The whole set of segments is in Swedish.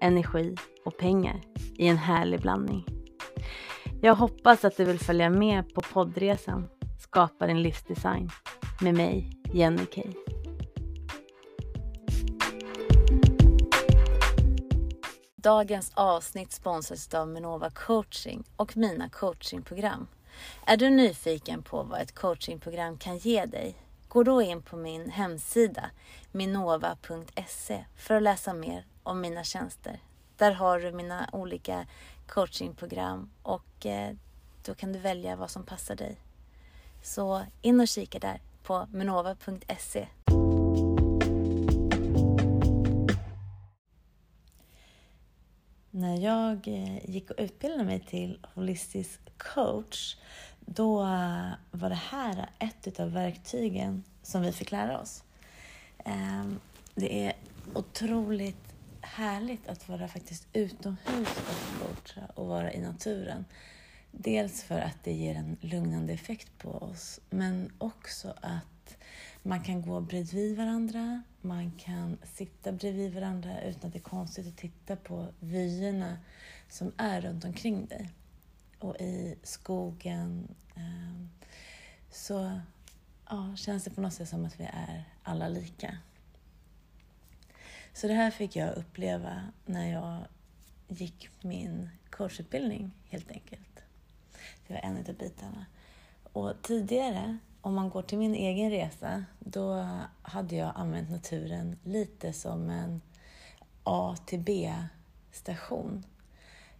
energi och pengar i en härlig blandning. Jag hoppas att du vill följa med på poddresan Skapa din livsdesign med mig, Jenny Kay. Dagens avsnitt sponsras av Minova coaching och mina coachingprogram. Är du nyfiken på vad ett coachingprogram kan ge dig? Gå då in på min hemsida minova.se för att läsa mer om mina tjänster. Där har du mina olika coachingprogram och eh, då kan du välja vad som passar dig. Så in och kika där på minova.se. När jag eh, gick och utbildade mig till holistisk coach då eh, var det här ett av verktygen som vi fick lära oss. Ehm, det är otroligt härligt att vara faktiskt utomhus och coacha och vara i naturen. Dels för att det ger en lugnande effekt på oss, men också att man kan gå bredvid varandra, man kan sitta bredvid varandra utan att det är konstigt att titta på vyerna som är runt omkring dig. Och i skogen ehm, så ja, känns det på något sätt som att vi är alla lika. Så det här fick jag uppleva när jag gick min coachutbildning helt enkelt. Det var en av bitarna. Och tidigare, om man går till min egen resa, då hade jag använt naturen lite som en A till B-station.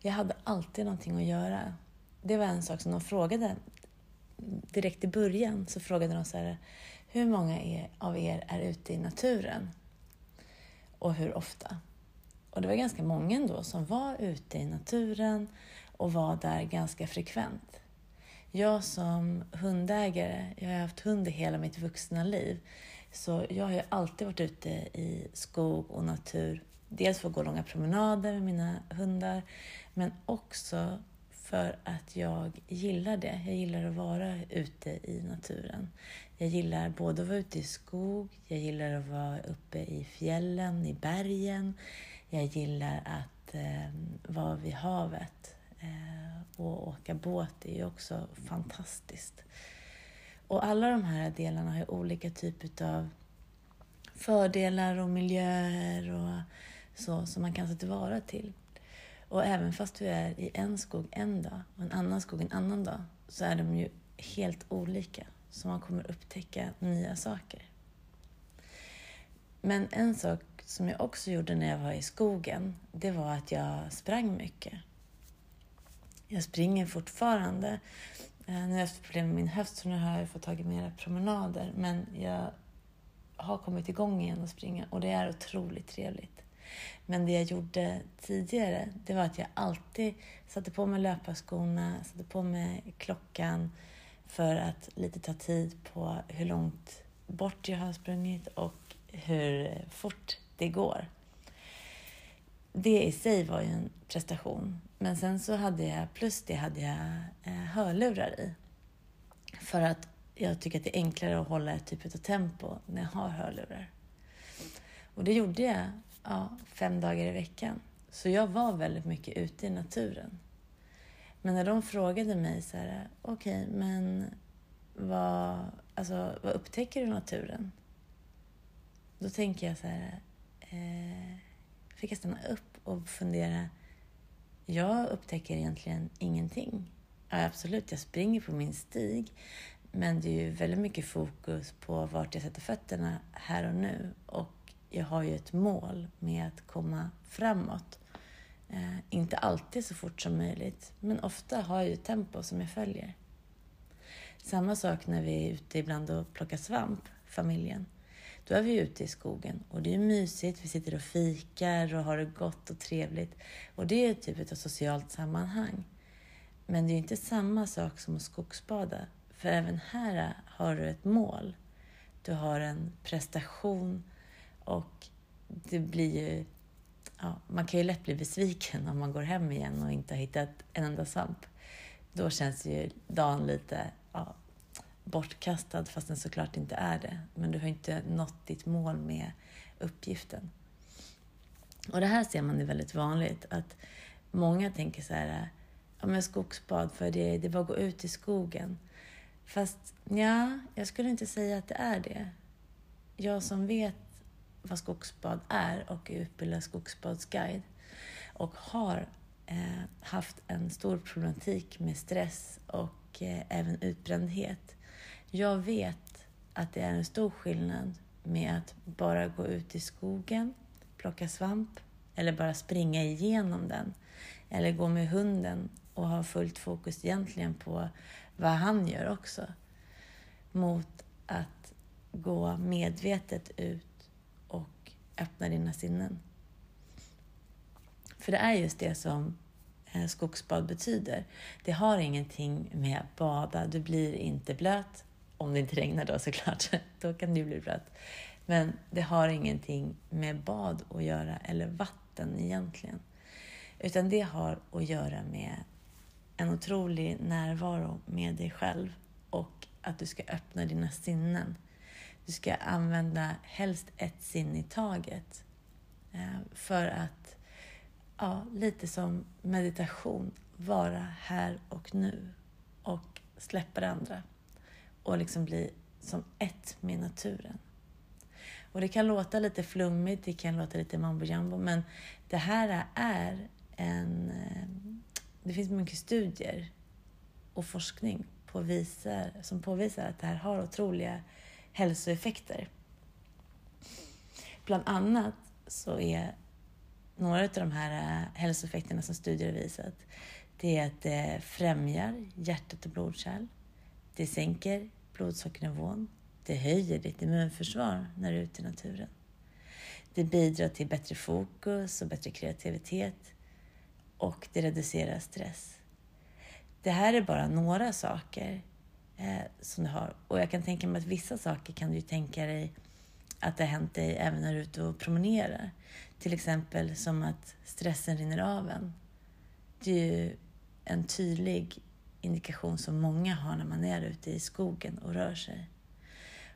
Jag hade alltid någonting att göra. Det var en sak som de frågade direkt i början. Så frågade de så här, hur många av er är ute i naturen? Och hur ofta. Och det var ganska många ändå som var ute i naturen och var där ganska frekvent. Jag som hundägare, jag har haft hund i hela mitt vuxna liv, så jag har ju alltid varit ute i skog och natur. Dels för att gå långa promenader med mina hundar, men också för att jag gillar det. Jag gillar att vara ute i naturen. Jag gillar både att vara ute i skog, jag gillar att vara uppe i fjällen, i bergen. Jag gillar att eh, vara vid havet. Eh, och åka båt det är ju också fantastiskt. Och alla de här delarna har ju olika typer av fördelar och miljöer och så som man kan ta tillvara till. Och även fast du är i en skog en dag och en annan skog en annan dag så är de ju helt olika. Så man kommer upptäcka nya saker. Men en sak som jag också gjorde när jag var i skogen, det var att jag sprang mycket. Jag springer fortfarande. Eh, nu har jag haft problem med min höft så nu har jag fått tagit mera promenader. Men jag har kommit igång igen och springa och det är otroligt trevligt. Men det jag gjorde tidigare, det var att jag alltid satte på mig löparskorna, satte på mig klockan för att lite ta tid på hur långt bort jag har sprungit och hur fort det går. Det i sig var ju en prestation. Men sen så hade jag, plus det hade jag eh, hörlurar i. För att jag tycker att det är enklare att hålla ett typ av tempo när jag har hörlurar. Och det gjorde jag ja, fem dagar i veckan. Så jag var väldigt mycket ute i naturen. Men när de frågade mig så här, okej, okay, men vad, alltså, vad upptäcker du i naturen? Då tänker jag så här, eh, fick jag stanna upp och fundera. Jag upptäcker egentligen ingenting. Ja, absolut, jag springer på min stig. Men det är ju väldigt mycket fokus på vart jag sätter fötterna här och nu. Och jag har ju ett mål med att komma framåt. Eh, inte alltid så fort som möjligt, men ofta har jag ju ett tempo som jag följer. Samma sak när vi är ute ibland och plockar svamp, familjen. då är vi ute i skogen och det är mysigt. Vi sitter och fikar och har det gott och trevligt. Och det är typ ett socialt sammanhang. Men det är inte samma sak som att skogsbada. För även här har du ett mål. Du har en prestation och det blir ju... Ja, man kan ju lätt bli besviken om man går hem igen och inte har hittat en enda svamp. Då känns ju dagen lite ja, bortkastad, fast den såklart inte är det. Men du har inte nått ditt mål med uppgiften. Och det här ser man är väldigt vanligt, att många tänker så här, ja men skogsbad, för det, det är bara att gå ut i skogen. Fast ja, jag skulle inte säga att det är det. Jag som vet vad skogsbad är och är utbildad skogsbadsguide och har eh, haft en stor problematik med stress och eh, även utbrändhet. Jag vet att det är en stor skillnad med att bara gå ut i skogen, plocka svamp eller bara springa igenom den. Eller gå med hunden och ha fullt fokus egentligen på vad han gör också. Mot att gå medvetet ut öppna dina sinnen. För det är just det som eh, skogsbad betyder. Det har ingenting med att bada, du blir inte blöt. Om det inte regnar då såklart, då kan du bli blöt. Men det har ingenting med bad att göra, eller vatten egentligen. Utan det har att göra med en otrolig närvaro med dig själv och att du ska öppna dina sinnen. Du ska använda helst ett sinne i taget eh, för att, ja, lite som meditation, vara här och nu och släppa det andra och liksom bli som ett med naturen. Och det kan låta lite flummigt, det kan låta lite mambo jambo, men det här är en eh, det finns mycket studier och forskning på visar, som påvisar att det här har otroliga hälsoeffekter. Bland annat så är några av de här eh, hälsoeffekterna som studier har visat, det är att det främjar hjärtat och blodkärl. Det sänker blodsockernivån. Det höjer ditt immunförsvar när du är ute i naturen. Det bidrar till bättre fokus och bättre kreativitet och det reducerar stress. Det här är bara några saker eh, som du har. Och jag kan tänka mig att vissa saker kan du ju tänka dig att det har hänt dig även när du är ute och promenerar. Till exempel som att stressen rinner av en. Det är ju en tydlig indikation som många har när man är ute i skogen och rör sig.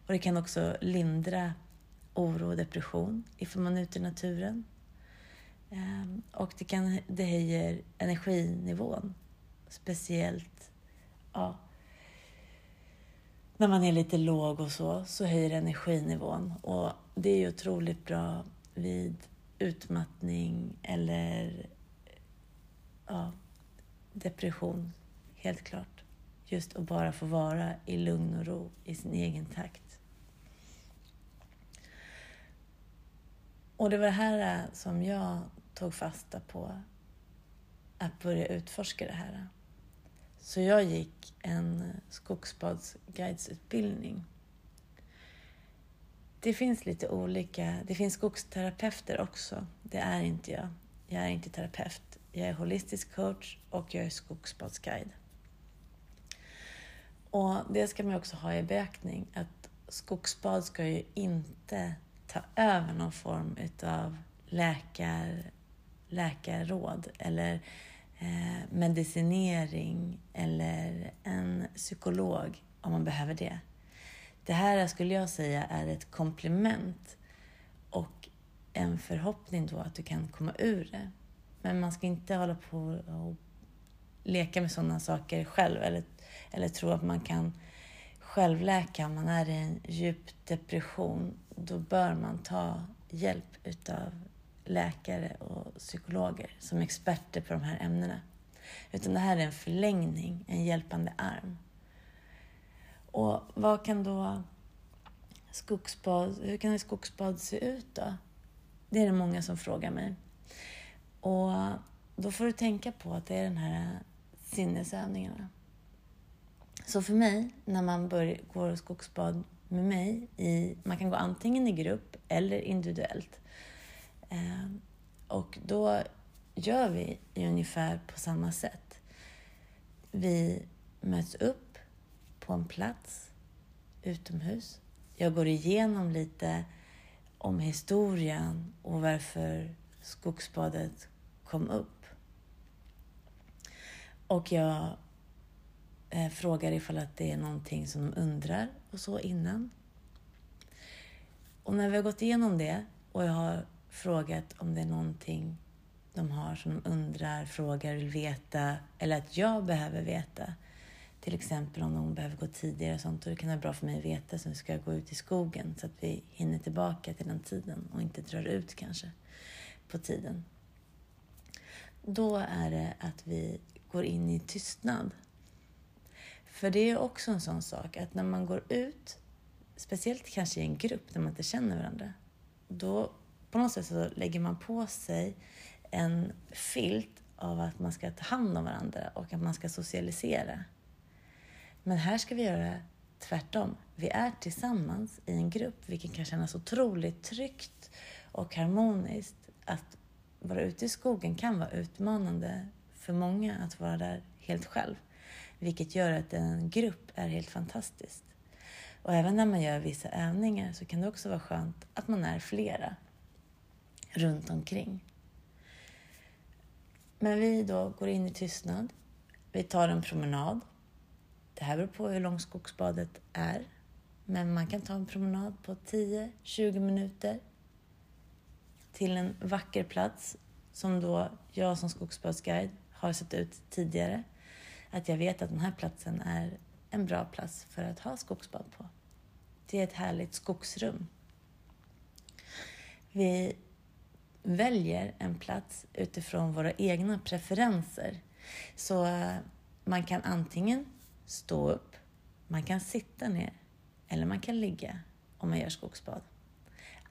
Och det kan också lindra oro och depression ifall man är ute i naturen. Ehm, och det, kan, det höjer energinivån. Speciellt ja, när man är lite låg och så, så höjer energinivån. Och det är ju otroligt bra vid utmattning eller ja, depression, helt klart. Just att bara få vara i lugn och ro i sin egen takt. Och det var det här eh, som jag tog fasta på att börja utforska det här. Så jag gick en skogsbadsguidesutbildning. Det finns lite olika, det finns skogsterapeuter också. Det är inte jag. Jag är inte terapeut. Jag är holistisk coach och jag är skogsbadsguide. Och det ska man också ha i beaktning att skogsbad ska ju inte ta över någon form utav läkar läkarråd eller Eh, medicinering eller en psykolog om man behöver det. Det här skulle jag säga är ett komplement och en förhoppning då att du kan komma ur det. Men man ska inte hålla på och leka med sådana saker själv eller, eller tro att man kan självläka om man är i en djup depression. Då bör man ta hjälp utav läkare och psykologer som experter på de här ämnena. Utan det här är en förlängning, en hjälpande arm. Och vad kan då skogsbad, hur kan ett skogsbad se ut då? Det är det många som frågar mig. Och då får du tänka på att det är den här sinnesövningarna. Så för mig, när man börjar, går skogsbad med mig. I, man kan gå antingen i grupp eller individuellt. Ehm, och då gör vi ungefär på samma sätt. Vi möts upp på en plats utomhus. Jag går igenom lite om historien och varför skogsbadet kom upp. Och jag eh, frågar ifall att det är någonting som de undrar och så innan. Och när vi har gått igenom det och jag har frågat om det är någonting de har som de undrar, frågar, vill veta eller att jag behöver veta. Till exempel om de behöver gå tidigare och sånt. Och det kan vara bra för mig att veta så nu ska jag gå ut i skogen så att vi hinner tillbaka till den tiden och inte drar ut kanske på tiden. Då är det att vi går in i tystnad. För det är också en sån sak att när man går ut, speciellt kanske i en grupp där man inte känner varandra, då på något sätt så lägger man på sig en filt av att man ska ta hand om varandra och att man ska socialisera. Men här ska vi göra tvärtom. Vi är tillsammans i en grupp, vilket kan kännas otroligt tryggt och harmoniskt. Att vara ute i skogen kan vara utmanande för många att vara där helt själv, vilket gör att en grupp är helt fantastiskt. Och även när man gör vissa övningar så kan det också vara skönt att man är flera runt omkring. Men vi då går in i tystnad. Vi tar en promenad. Det här beror på hur långt skogsbadet är. Men man kan ta en promenad på 10-20 minuter till en vacker plats som då jag som skogsbadsguide har sett ut tidigare. Att jag vet att den här platsen är en bra plats för att ha skogsbad på. Det är ett härligt skogsrum. Vi väljer en plats utifrån våra egna preferenser. Så eh, man kan antingen stå upp, man kan sitta ner eller man kan ligga om man gör skogsbad.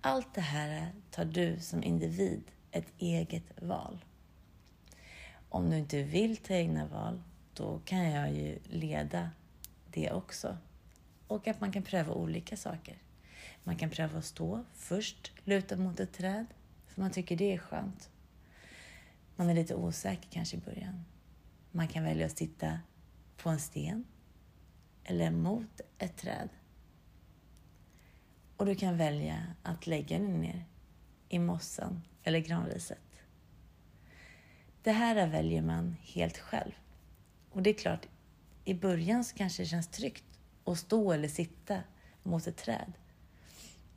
Allt det här eh, tar du som individ ett eget val. Om du inte vill ta egna val, då kan jag ju leda det också. Och att man kan pröva olika saker. Man kan pröva att stå först, luta mot ett träd, för man tycker det är skönt. Man är lite osäker kanske i början. Man kan välja att sitta på en sten eller mot ett träd. Och du kan välja att lägga dig ner i mossan eller granriset. Det här väljer man helt själv. Och det är klart, i början så kanske det känns tryggt att stå eller sitta mot ett träd.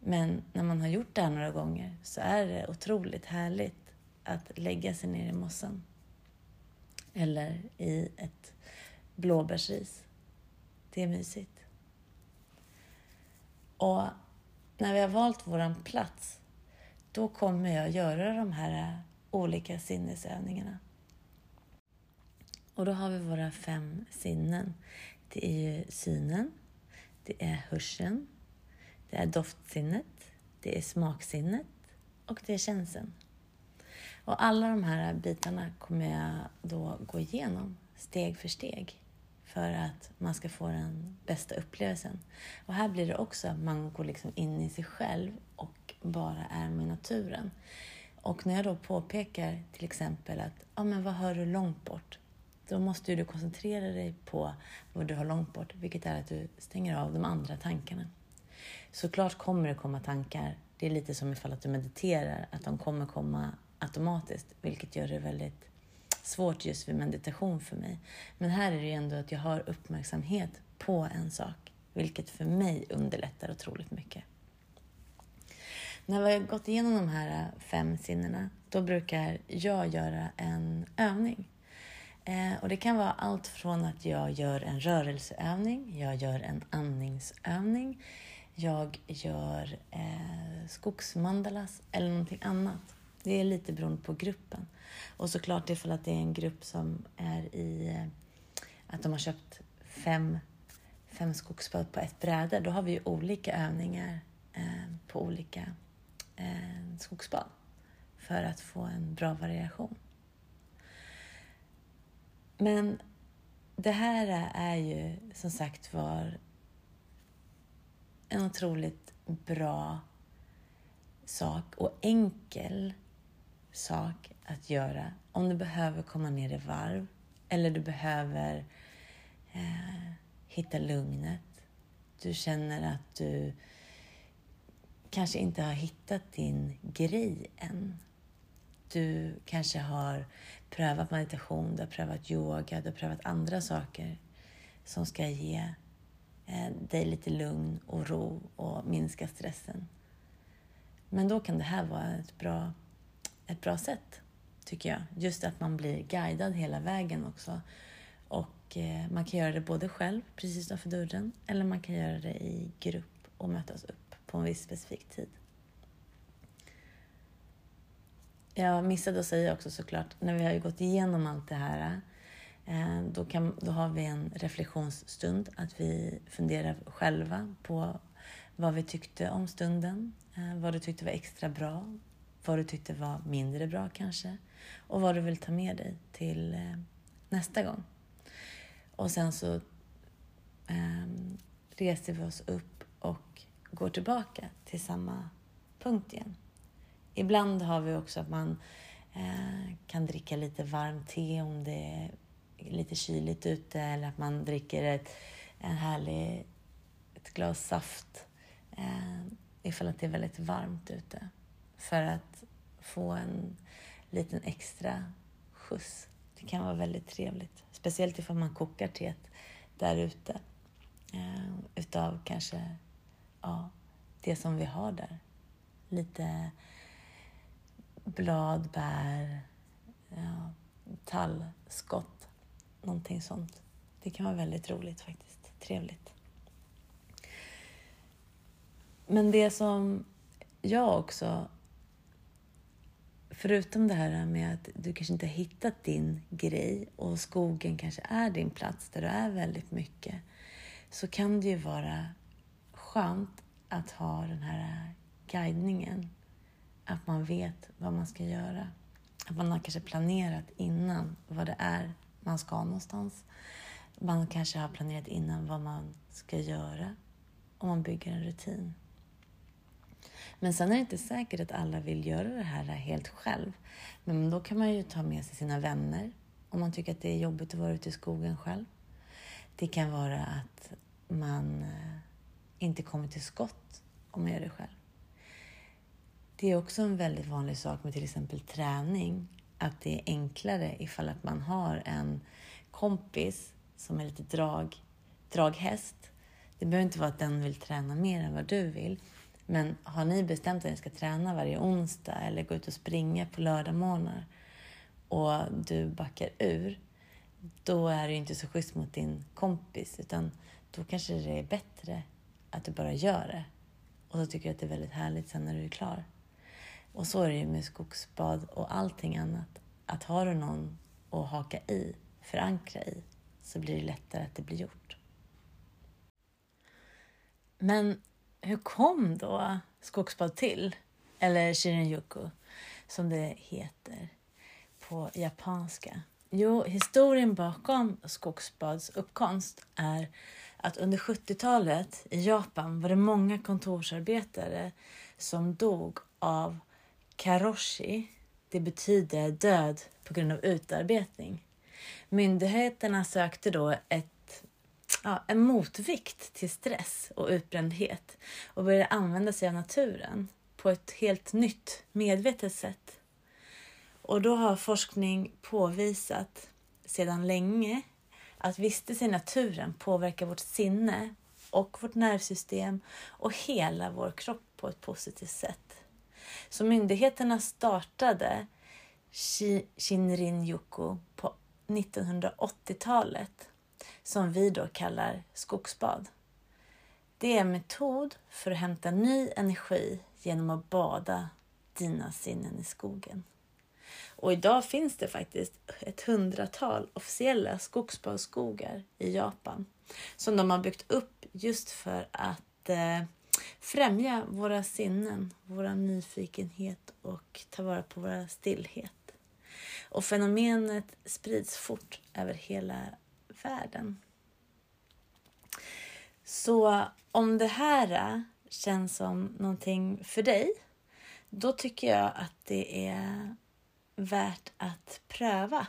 Men när man har gjort det här några gånger så är det otroligt härligt att lägga sig ner i mossan. Eller i ett blåbärsris. Det är mysigt. Och när vi har valt våran plats, då kommer jag göra de här olika sinnesövningarna. Och då har vi våra fem sinnen. Det är ju synen, det är hörseln, det är doftsinnet, det är smaksinnet och det är känseln. Och alla de här bitarna kommer jag då gå igenom steg för steg för att man ska få den bästa upplevelsen. Och här blir det också att man går liksom in i sig själv och bara är med naturen. Och när jag då påpekar till exempel att, ja men vad hör du långt bort? Då måste du koncentrera dig på vad du har långt bort, vilket är att du stänger av de andra tankarna. Såklart kommer det komma tankar. Det är lite som ifall att du mediterar, att de kommer komma automatiskt, vilket gör det väldigt svårt just vid meditation för mig. Men här är det ju ändå att jag har uppmärksamhet på en sak, vilket för mig underlättar otroligt mycket. När vi har gått igenom de här äh, fem sinnena, då brukar jag göra en övning. Eh, och Det kan vara allt från att jag gör en rörelseövning, jag gör en andningsövning, jag gör eh, skogsmandalas eller någonting annat. Det är lite beroende på gruppen. Och såklart ifall att det är en grupp som är i eh, att de har köpt fem, fem skogsbad på ett bräde, då har vi ju olika övningar eh, på olika eh, skogsbad för att få en bra variation. Men det här är ju som sagt var en otroligt bra sak och enkel sak att göra om du behöver komma ner i varv eller du behöver eh, hitta lugnet. Du känner att du kanske inte har hittat din grej än. Du kanske har prövat meditation, du har prövat yoga, du har prövat andra saker som ska ge Eh, dig lite lugn och ro och minska stressen. Men då kan det här vara ett bra, ett bra sätt, tycker jag. Just att man blir guidad hela vägen också. Och eh, man kan göra det både själv, precis utanför dörren, eller man kan göra det i grupp och mötas upp på en viss specifik tid. Jag missade att säga också såklart, när vi har gått igenom allt det här, Eh, då, kan, då har vi en reflektionsstund, att vi funderar själva på vad vi tyckte om stunden, eh, vad du tyckte var extra bra, vad du tyckte var mindre bra kanske och vad du vill ta med dig till eh, nästa gång. Och sen så eh, reser vi oss upp och går tillbaka till samma punkt igen. Ibland har vi också att man eh, kan dricka lite varmt te om det är lite kyligt ute eller att man dricker ett, en härlig, ett glas saft eh, ifall att det är väldigt varmt ute. För att få en liten extra skjuts. Det kan vara väldigt trevligt. Speciellt ifall man kokar teet där ute. Eh, utav kanske ja, det som vi har där. Lite blad, bär, ja, tallskott, någonting sånt. Det kan vara väldigt roligt faktiskt. Trevligt. Men det som jag också, förutom det här med att du kanske inte har hittat din grej och skogen kanske är din plats där du är väldigt mycket, så kan det ju vara skönt att ha den här guidningen. Att man vet vad man ska göra. Att man har kanske planerat innan vad det är man ska någonstans. Man kanske har planerat innan vad man ska göra och man bygger en rutin. Men sen är det inte säkert att alla vill göra det här helt själv. Men då kan man ju ta med sig sina vänner om man tycker att det är jobbigt att vara ute i skogen själv. Det kan vara att man eh, inte kommer till skott om man gör det själv. Det är också en väldigt vanlig sak med till exempel träning, att det är enklare ifall att man har en kompis som är lite drag, draghäst. Det behöver inte vara att den vill träna mer än vad du vill. Men har ni bestämt att ni ska träna varje onsdag eller gå ut och springa på lördagmorgnar och du backar ur, då är det inte så schysst mot din kompis utan då kanske det är bättre att du bara gör det. Och så tycker jag att det är väldigt härligt sen när du är klar. Och så är det ju med skogsbad och allting annat. Att har du någon att haka i, förankra i, så blir det lättare att det blir gjort. Men hur kom då skogsbad till? Eller Shirinjuku, som det heter på japanska. Jo, historien bakom skogsbads uppkomst är att under 70-talet i Japan var det många kontorsarbetare som dog av karoshi. Det betyder död på grund av utarbetning. Myndigheterna sökte då ett, ja, en motvikt till stress och utbrändhet och började använda sig av naturen på ett helt nytt, medvetet sätt. Och då har forskning påvisat sedan länge att vistelse i naturen påverkar vårt sinne och vårt nervsystem och hela vår kropp på ett positivt sätt. Så myndigheterna startade Shinrin-yoku på 1980-talet som vi då kallar skogsbad. Det är en metod för att hämta ny energi genom att bada dina sinnen i skogen. Och idag finns det faktiskt ett hundratal officiella skogsbadsskogar i Japan som de har byggt upp just för att eh, främja våra sinnen, vår nyfikenhet och ta vara på vår stillhet. Och fenomenet sprids fort över hela världen. Så om det här känns som någonting för dig, då tycker jag att det är värt att pröva.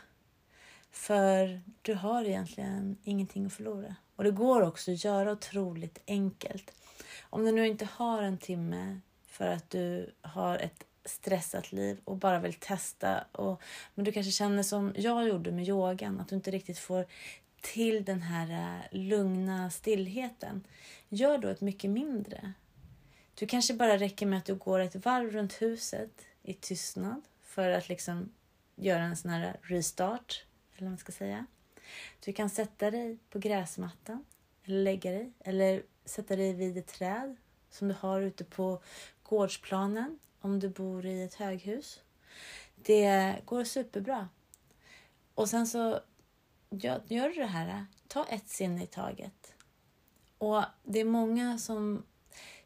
För du har egentligen ingenting att förlora. Och det går också att göra otroligt enkelt. Om du nu inte har en timme för att du har ett stressat liv och bara vill testa. Och, men du kanske känner som jag gjorde med yogan, att du inte riktigt får till den här eh, lugna stillheten. Gör då ett mycket mindre. Du kanske bara räcker med att du går ett varv runt huset i tystnad för att liksom göra en sån här restart, eller vad man ska säga. Du kan sätta dig på gräsmattan, eller lägga dig, eller sätta dig vid ett träd som du har ute på gårdsplanen om du bor i ett höghus. Det går superbra. Och sen så gör, gör du det här. Ta ett sinne i taget. Och det är många som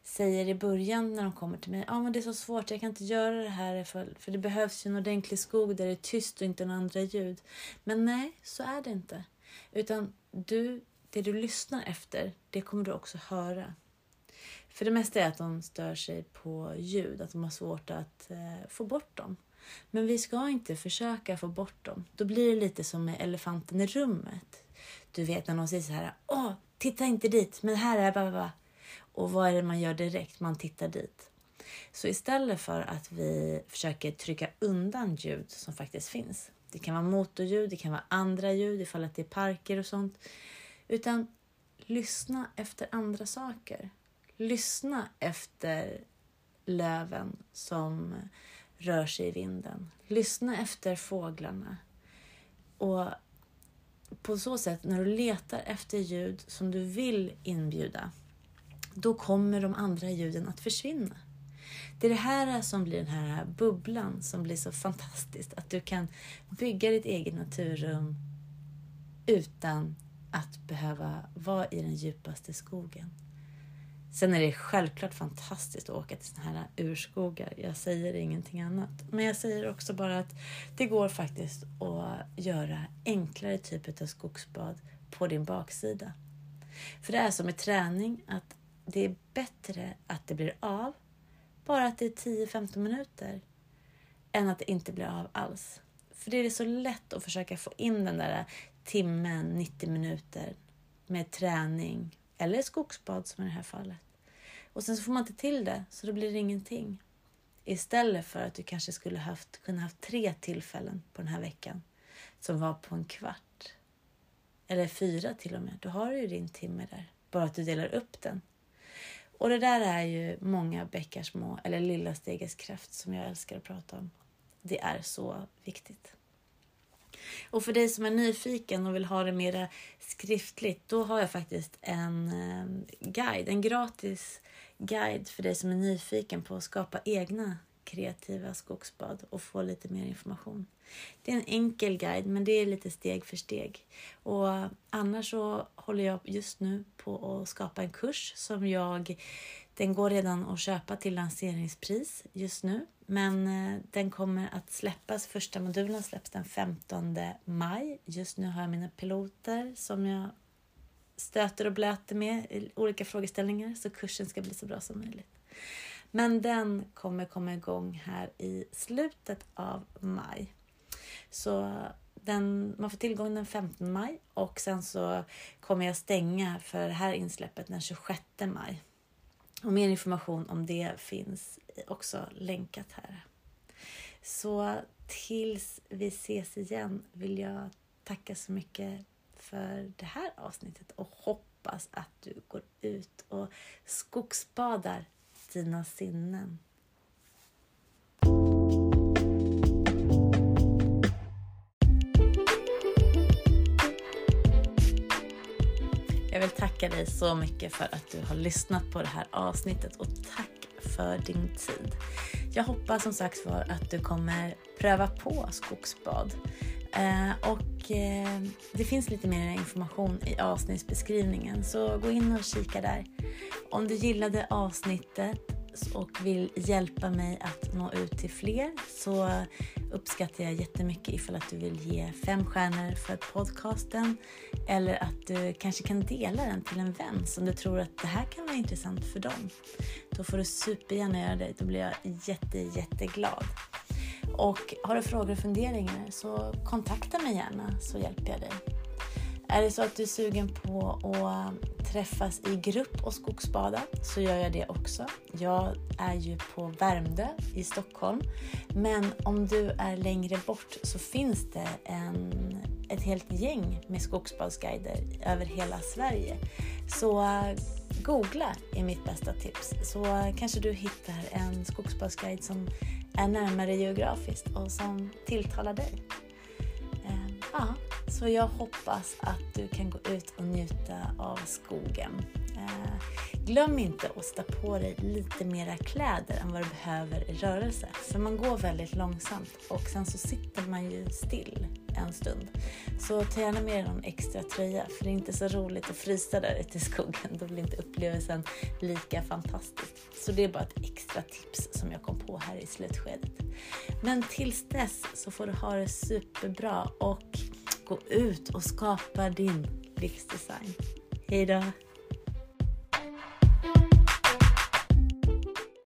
säger i början när de kommer till mig, ja ah, men det är så svårt, jag kan inte göra det här för, för det behövs ju en ordentlig skog där det är tyst och inte några andra ljud. Men nej, så är det inte. Utan du, det du lyssnar efter, det kommer du också höra. För det mesta är att de stör sig på ljud, att de har svårt att eh, få bort dem. Men vi ska inte försöka få bort dem. Då blir det lite som med elefanten i rummet. Du vet när någon säger så här, åh, titta inte dit, men här är baba. Och vad är det man gör direkt? Man tittar dit. Så istället för att vi försöker trycka undan ljud som faktiskt finns. Det kan vara motorljud, det kan vara andra ljud ifall att det är parker och sånt. Utan lyssna efter andra saker. Lyssna efter löven som rör sig i vinden. Lyssna efter fåglarna. Och på så sätt, när du letar efter ljud som du vill inbjuda, då kommer de andra ljuden att försvinna. Det är det här som blir den här bubblan som blir så fantastiskt. Att du kan bygga ditt eget naturrum utan att behöva vara i den djupaste skogen. Sen är det självklart fantastiskt att åka till såna här urskogar. Jag säger ingenting annat. Men jag säger också bara att det går faktiskt att göra enklare typer av skogsbad på din baksida. För det är som med träning att det är bättre att det blir av, bara att det är 10-15 minuter, än att det inte blir av alls. För det är så lätt att försöka få in den där timmen, 90 minuter med träning eller skogsbad som i det här fallet. Och sen så får man inte till det, så då blir det ingenting. Istället för att du kanske skulle haft, kunna haft tre tillfällen på den här veckan som var på en kvart. Eller fyra till och med. Då har du ju din timme där. Bara att du delar upp den. Och det där är ju många bäckar små, eller lilla stegets kraft som jag älskar att prata om. Det är så viktigt. Och för dig som är nyfiken och vill ha det mera skriftligt, då har jag faktiskt en eh, guide, en gratis guide för dig som är nyfiken på att skapa egna kreativa skogsbad och få lite mer information. Det är en enkel guide, men det är lite steg för steg. Och annars så håller jag just nu på att skapa en kurs som jag den går redan att köpa till lanseringspris just nu, men eh, den kommer att släppas. Första modulen släpps den 15 maj. Just nu har jag mina piloter som jag stöter och blöter med i olika frågeställningar så kursen ska bli så bra som möjligt. Men den kommer komma igång här i slutet av maj. Så den, man får tillgång den 15 maj och sen så kommer jag stänga för det här insläppet den 26 maj. Och mer information om det finns också länkat här. Så tills vi ses igen vill jag tacka så mycket för det här avsnittet och hoppas att du går ut och skogsbadar dina sinnen. Jag vill tacka dig så mycket för att du har lyssnat på det här avsnittet och tack för din tid. Jag hoppas som sagt var att du kommer pröva på skogsbad. Eh, och eh, det finns lite mer information i avsnittsbeskrivningen så gå in och kika där. Om du gillade avsnittet och vill hjälpa mig att nå ut till fler så uppskattar jag jättemycket ifall att du vill ge fem stjärnor för podcasten eller att du kanske kan dela den till en vän som du tror att det här kan vara intressant för dem. Då får du supergärna göra det. Då blir jag jätte, jätteglad. Och har du frågor och funderingar så kontakta mig gärna så hjälper jag dig. Är det så att du är sugen på att um, träffas i grupp och skogsbada så gör jag det också. Jag är ju på Värmdö i Stockholm. Men om du är längre bort så finns det en, ett helt gäng med skogsbadsguider över hela Sverige. Så uh, googla är mitt bästa tips. Så uh, kanske du hittar en skogsbadsguide som är närmare geografiskt och som tilltalar dig. Eh, ja, så jag hoppas att du kan gå ut och njuta av skogen. Eh, glöm inte att sätta på dig lite mera kläder än vad du behöver i rörelse. För man går väldigt långsamt och sen så sitter man ju still en stund. Så ta gärna med dig någon extra tröja för det är inte så roligt att frysa där ute i skogen. Då blir inte upplevelsen lika fantastisk. Så det är bara ett extra tips som jag kom på här i slutskedet. Men tills dess så får du ha det superbra och gå ut och skapa din livsdesign. Hejdå!